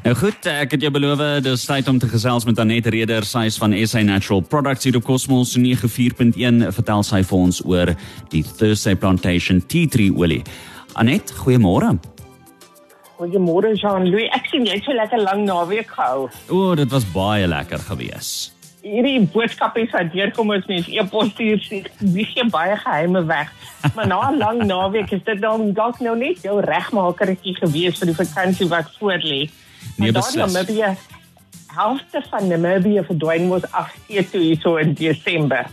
Nou goed, ek het jou beloof dis tyd om te gesels met Anet Reder, sy is van SA Natural Products hier op Cosmos 94.1. Vertel sy vir ons oor die Thursday Plantation Tea Tree olie. Anet, goeiemôre. Goeiemôre Jean-Louis. Ek sien jy het so lekker lank naweek gehou. O, dit was baie lekker gewees. Hierdie boodskappe wat deurkom is mens e-pos stuur dis jy baie geheime weg. Maar na 'n lang naweek is dit dan dalk nou net jou regmakertjie gewees vir die vakansie wat voorlê. Nee, beslis. Namibia helfte van Namibia verdwyn was afskeid toe hierso in Desember.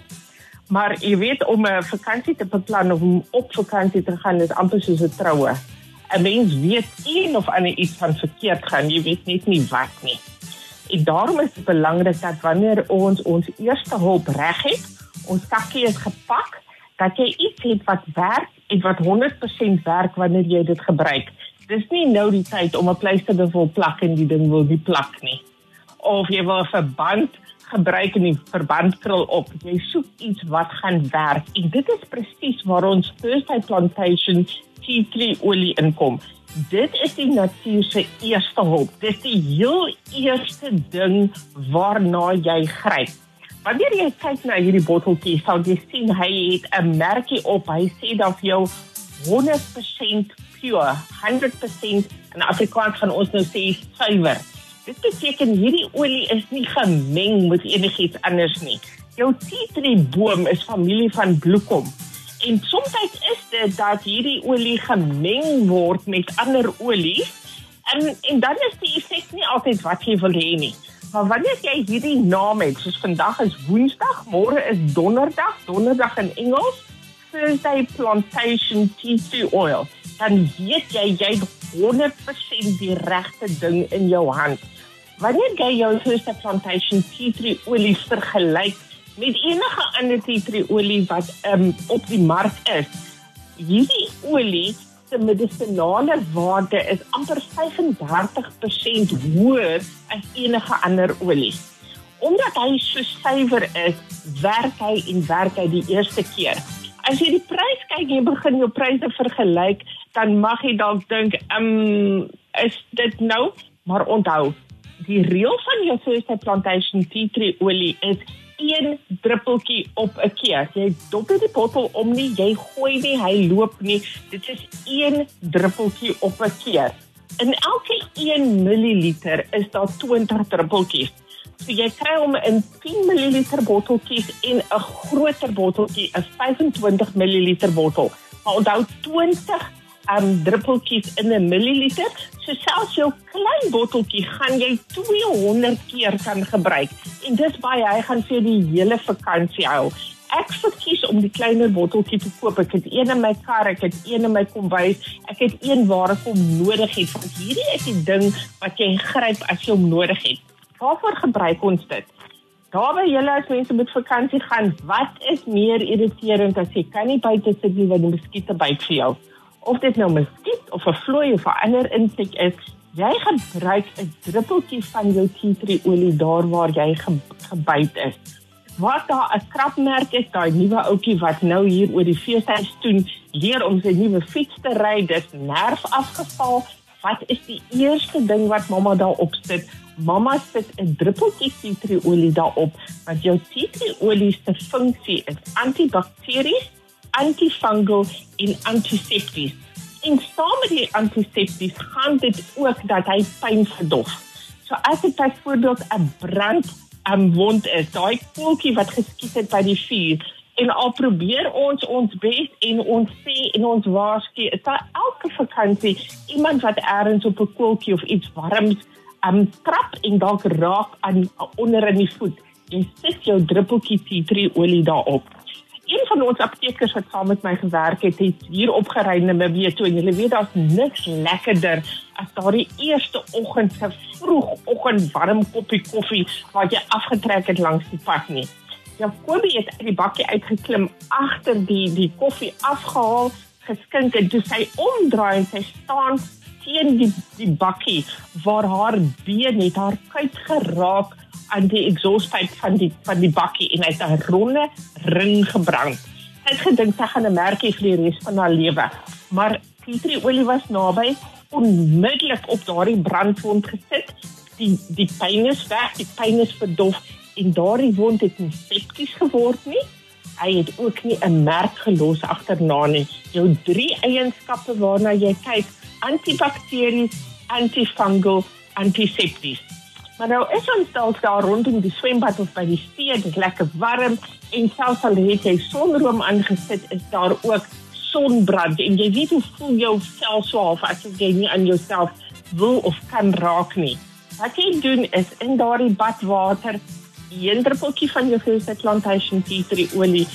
Maar jy weet om 'n vakansie te beplan of om op vakansie te gaan is amper soos 'n troue. 'n Mens weet een of ander iets van verkeerd gaan, jy weet net nie wat nie. En daarom is dit belangrik dat wanneer ons ons eerste hulp reg het, ons kakkie is gepak, dat jy iets het wat werk en wat 100% werk wanneer jy dit gebruik dis nie nou die tyd om 'n pleister te wil plak en die ding wil nie plak nie. Of jy wil 'n verband gebruik en die verband krul op. Jy soek iets wat gaan werk. En dit is presies waar ons First Eye Plantation tea tree olie inkom. Dit is die natuur se eerste hulp. Dis die heel eerste ding waarna jy gryp. Wanneer jy kyk na hierdie botteltjie, sal jy sien hy het 'n merkie op. Hy sê dan vir jou 100% pure, 100% in Afrikaans gaan ons nou sê suiwer. Dit beteken hierdie olie is nie gemeng met enigiets anders nie. Jou tea tree boom is familie van bloekom. En soms is dit dat hierdie olie gemeng word met ander olies en en dan is die effek nie altyd wat jy wil hê nie. Maar wanneer jy hierdie naam het, soos vandag is Woensdag, môre is Donderdag, Donderdag in Engels, Thursday Plantation Tea Tree Oil dan weet jy jy het 100% die regte ding in jou hand. Wanneer jy jou First Plantation tea tree olie vergelyk met enige ander tea tree olie wat um, op die mark is, hierdie olie se medisonale waarde is amper 35% hoër as enige ander olie. Omdat hy so suiwer is, werk hy en werk hy die eerste keer. As jy die prys kyk, jy begin jou pryse vergelyk, dan mag jy dalk dink, um, is dit nou? Maar onthou, die reël van jou first plantation tea tree olie is een druppeltjie op 'n keer. Jy dop dit die bottel om nie, jy gooi nie, hy loop nie. Dit is een druppeltjie op 'n keer. In elke 1 ml is daar 20 druppeltjies. So jy kry hom in 10 ml botteltjies en 'n groter botteltjie, 'n 25 ml bottel. Maar onthou 20 um druppeltjies in 'n milliliter. So selfs jou klein botteltjie gaan jy 200 keer kan gebruik. En dis baie, hy gaan vir die hele vakansie hou. Ek verkies om die kleiner botteltjie te koop. Ek het een in my kar, ek het een in my kombuis, ek het een waar ek hom nodig het. Want hierdie is die ding wat jy gryp as jy hom nodig het. Waarvoor gebruik ons dit? Daar by julle as mense met vakansie gaan, wat is meer irriterend as jy kan nie buite sit nie want die muskiete byt vir jou? Of dit nou muskiet of 'n vlooi of 'n ander insek is, jy gebruik 'n druppeltjie van jou tea tree olie daar waar jy ge gebyt is. Wat daar 'n krapmerk is, daai nuwe ouetjie wat nou hier oor die feestyd doen, leer om sy nuwe fiets te ry, dis nerf afgeval. Wat is die eerste ding wat mamma daarop sit? Mamma sit 'n druppeltjie tea tree olie daarop want jou tea tree olie se funksie is antibakteries, antifungal en antisepties. En saam met die antisepties gaan dit ook dat hy pyn verdof. So as dit byvoorbeeld 'n brand am wond is, daai koeltjie wat geskiet het by die vuur en al probeer ons ons bes en ons sê en ons waarsku, is daar elke vakansie iemand wat eers op 'n koeltjie of iets warms um trap en dalk raak aan onder in die voet. Jy sit jou druppeltjie tea tree olie daarop. Een van ons aptekers wat saam met my gewerk het, het hier opgery in Namibië toe en jy weet daar's niks lekkerder as daardie eerste oggend se vroegoggend warm koppie koffie wat jy afgetrek het langs die pad nie. Jacobie het uit die bakkie uitgeklim, agter die die koffie afgehaal, geskink en toe sy omdraai en sy staan teen die die bakkie waar haar been het haar kuit geraak aan die exhaustpipe van die van die bakkie en hy het 'n ronde ring gebrand. Sy het gedink sy gaan 'n merkie vir die res van haar lewe. Maar Pietrie olie was naby onmiddellik op daardie brandwond gesit. Die die pyn is weg, die pyn is verdof en daardie wond het nie septies geword nie. Hy het ook nie 'n merk gelos agterna nie. Jou drie eienskappe waarna jy kyk, antibakteries, antifungal, antisepties. Maar nou is ons dalk daar rondom die swembad of by die see, dit is lekker warm en selfs al het jy sonroom aangesit, is daar ook sonbrand en jy weet hoe voel jou vel so half as jy nie aan jouself wil of kan raak nie. Wat jy doen is in daardie badwater een druppeltjie van jou First Plantation Tea Tree olie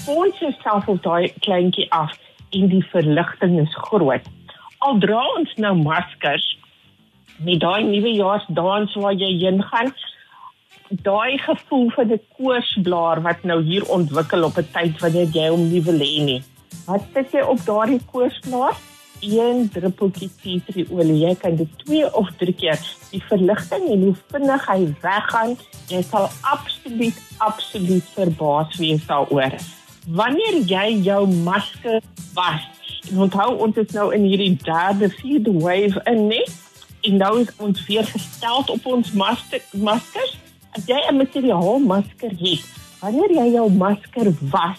spons jouself op daai kleintjie af en die verligting is groot. Al dra ons nou maskers met daai nuwe jaarsdans waar jy heen gaan, daai gevoel van 'n koorsblaar wat nou hier ontwikkel op 'n tyd wanneer jy hom nie wil hê nie. Wat sit jy op daardie koorsblaar? een druppeltjie tea tree olie. Jy kan dit 2 of 3 keer. Die verligting en hoe vinnig hy weggaan, jy sal absoluut absoluut verbaas wees daaroor. Wanneer jy jou masker was, onthou ons is nou in hierdie derde vierde wave in net en nou is ons weer gestel op ons masker maskers. As jy 'n materiaal masker het, wanneer jy jou masker was,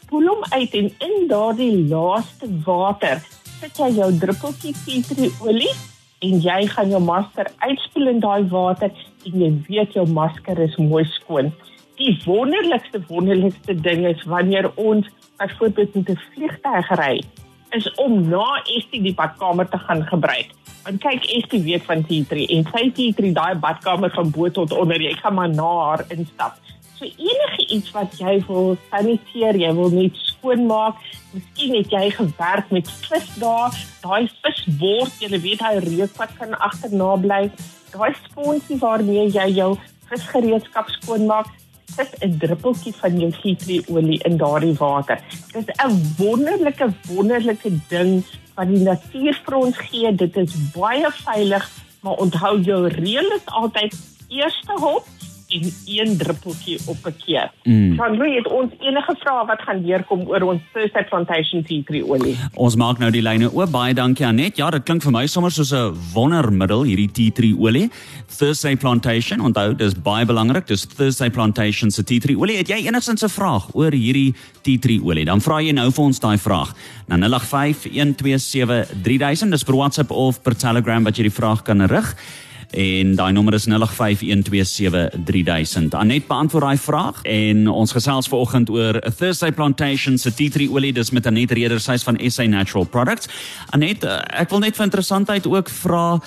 spoel hom uit en in daardie laaste water sit jy jou druppeltjie tree olie en jy gaan jou masker uitspoel in daai water en jy weet jou masker is mooi skoon. Die wonderlikste wonderlikste ding is wanneer ons byvoorbeeld met 'n vliegtuig ry, is om na Estie die badkamer te gaan gebruik. Want kyk, Estie weet van tea tree en sy tea tree daai badkamer van bo tot onder, jy kan maar na haar instap. So enige iets wat jy wil saniteer, jy wil net skoonmaak, miskien het jy gewerk met vis daar, daai visbord, jy weet hy reuk wat kan agterna bly. Daai sponsie waarmee jy jou visgereedskap skoonmaak, sit 'n druppeltjie van jou citroenolie in daardie water. Dit is 'n wonderlike wonderlike ding wat die natuur vir ons gee. Dit is baie veilig, maar onthou jou reël is altyd eerste hulp en een druppeltjie op 'n keer. Mm. Van wie het ons enige vrae wat gaan deurkom oor ons Thursday Plantation Tea Tree olie? Ons maak nou die lyne oop. Baie dankie Anet. Ja, dit klink vir my sommer soos 'n wondermiddel hierdie Tea Tree olie. Thursday Plantation, onthou, dis baie belangrik. Dis Thursday Plantation se Tea Tree olie. Het jy enigsins 'n vraag oor hierdie Tea Tree olie? Dan vra jy nou vir ons daai vraag. Na 0851273000 dis per WhatsApp of per Telegram wat jy die vraag kan rig en daai nommer is 0851273000. Anet beantwoord daai vraag en ons gesels vanoggend oor a Thursday Plantation se tea tree olie dis met Anet Reder sy's van SA Natural Products. Anet, eh, ek wil net vir interessantheid ook vra eh,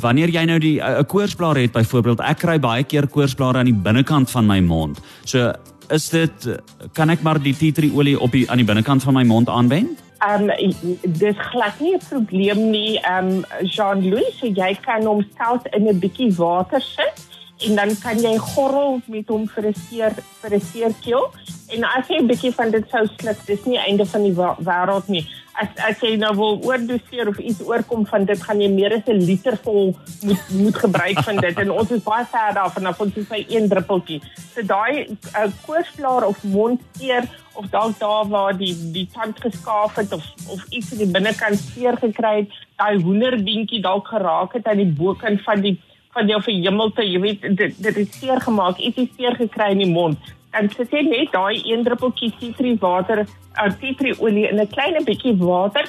wanneer jy nou die 'n koorsblaar het byvoorbeeld, ek kry baie keer koorsblare aan die binnekant van my mond. So is dit kan ek maar die tea tree olie op die aan die binnekant van my mond aanwend? Ehm um, dis glad nie 'n probleem nie. Ehm um, Jean-Louis, so jy kan hom self in 'n bietjie water sit en dan kan jy gorrel met hom vir 'n seer vir 'n seerkeel. En as jy 'n bietjie van dit sou sluk, dis nie einde van die wêreld nie as as jy nou wil oordoseer of iets oorkom van dit gaan jy meer as 'n liter vol moet moet gebruik van dit en ons is baie ver daarvan af ons by een druppeltjie. So daai uh, koorsblaar of mondseer of dalk daar waar die die tand geskaaf het of of iets in die binnekant seer gekry het, daai hoenderbeentjie dalk geraak het aan die bokant van die van jou verhemelte, jy weet dit dit het seer gemaak, ietsie seer gekry in die mond en sit jy net daai een druppeltjie citri water, uh, citri olie in 'n klein bietjie water,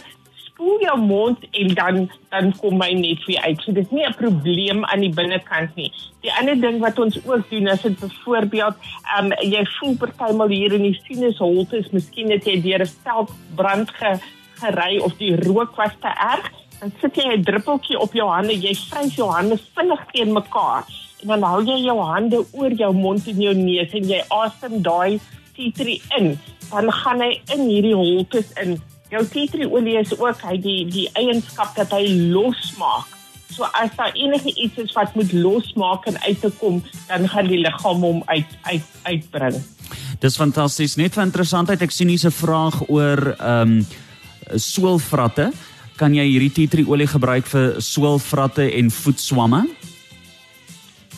spoel jou mond en dan dan kom hy net weer uit. So dis nie 'n probleem aan die binnekant nie. Die ander ding wat ons ook doen is dit byvoorbeeld, ehm um, jy voel partymal hier in die sinusholte, is miskien het jy deur 'n veldbrand ge, gery of die rook was te erg, dan sit jy 'n druppeltjie op jou hande, jy vryf jou hande vinnig teen mekaar en dan hou jy jou hande oor jou mond en jou neus en jy asem daai tea tree in. Dan gaan hy in hierdie holtes in. Jou tea tree olie is ook hy die die eienskap dat hy losmaak. So as daar enige iets is wat moet losmaak en uit te kom, dan gaan die liggaam hom uit uit uitbring. Dis fantasties. Net vir interessantheid, ek sien hier's 'n vraag oor ehm um, swelvratte. Kan jy hierdie tea tree olie gebruik vir swelvratte en voetswamme?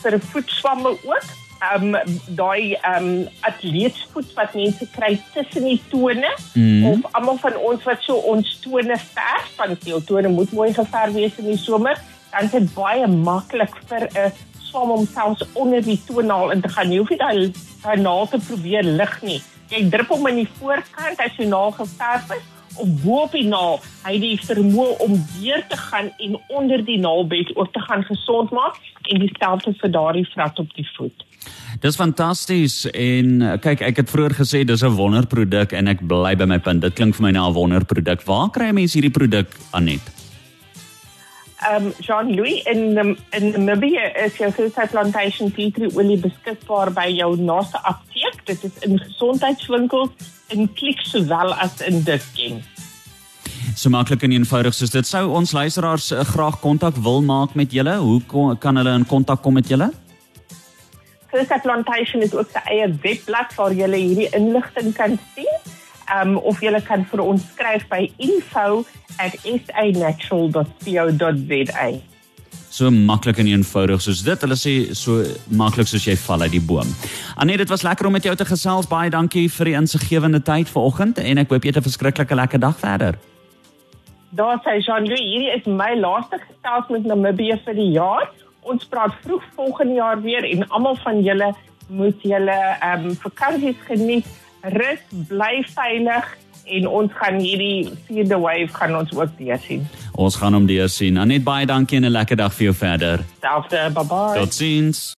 Vir voetswamme ook. um daai um atleetsvoet wat mense kry tussen die tone Mhm. of almal van ons wat so ons tone verf van jou tone moet mooi geverf wees in die somer, dan is dit baie maklik vir 'n swam om selfs onder die toenaal in te gaan. Jy hoef nie daai daai naal te probeer lig nie. Jy drup hom in die voorkant as jy naal geverf is of bo op die naal. Hy het die vermoë om deur te gaan en onder die naalbed ook te gaan gesond maak en dieselfde vir daardie vrat op die voet. Dis fantasties en uh, kyk ek het vroeër gesê dis 'n wonderproduk en ek bly by my punt. Dit klink vir my na 'n wonderproduk. Waar kry mense hierdie produk Anet? Um Jean-Louis in in Namibia is jou Suicide Plantation tea tree olie beskikbaar by jou naaste apteek. Dit is in gesondheidswinkels in Clicks sowel as in Dischem. So maklik en eenvoudig soos dit sou ons luisteraars uh, graag kontak wil maak met julle. Hoe kon, kan hulle in kontak kom met julle? Suicide Plantation is ook 'n eie webblad waar jy hierdie inligting kan sien. Um of jy kan vir ons skryf by info@sanatural.co.za. So maklik en eenvoudig soos dit. Hulle sê so maklik soos jy val uit die boom. Anet, dit was lekker om met jou te gesels. Baie dankie vir die insiggewende tyd vanoggend en ek hoop jy het 'n verskriklike lekker dag verder. Daar sê Jean-Louis, hierdie is my laaste gesels met Namibië vir die jaar. Ons praat vroeg volgende jaar weer en almal van julle moet julle ehm um, vakansies geniet. Rus, bly veilig en ons gaan hierdie vierde wave gaan ons ook deursien. Ons gaan hom deur sien. Anet, baie dankie en 'n lekker dag vir jou verder. Selfde, bye bye. Totsiens.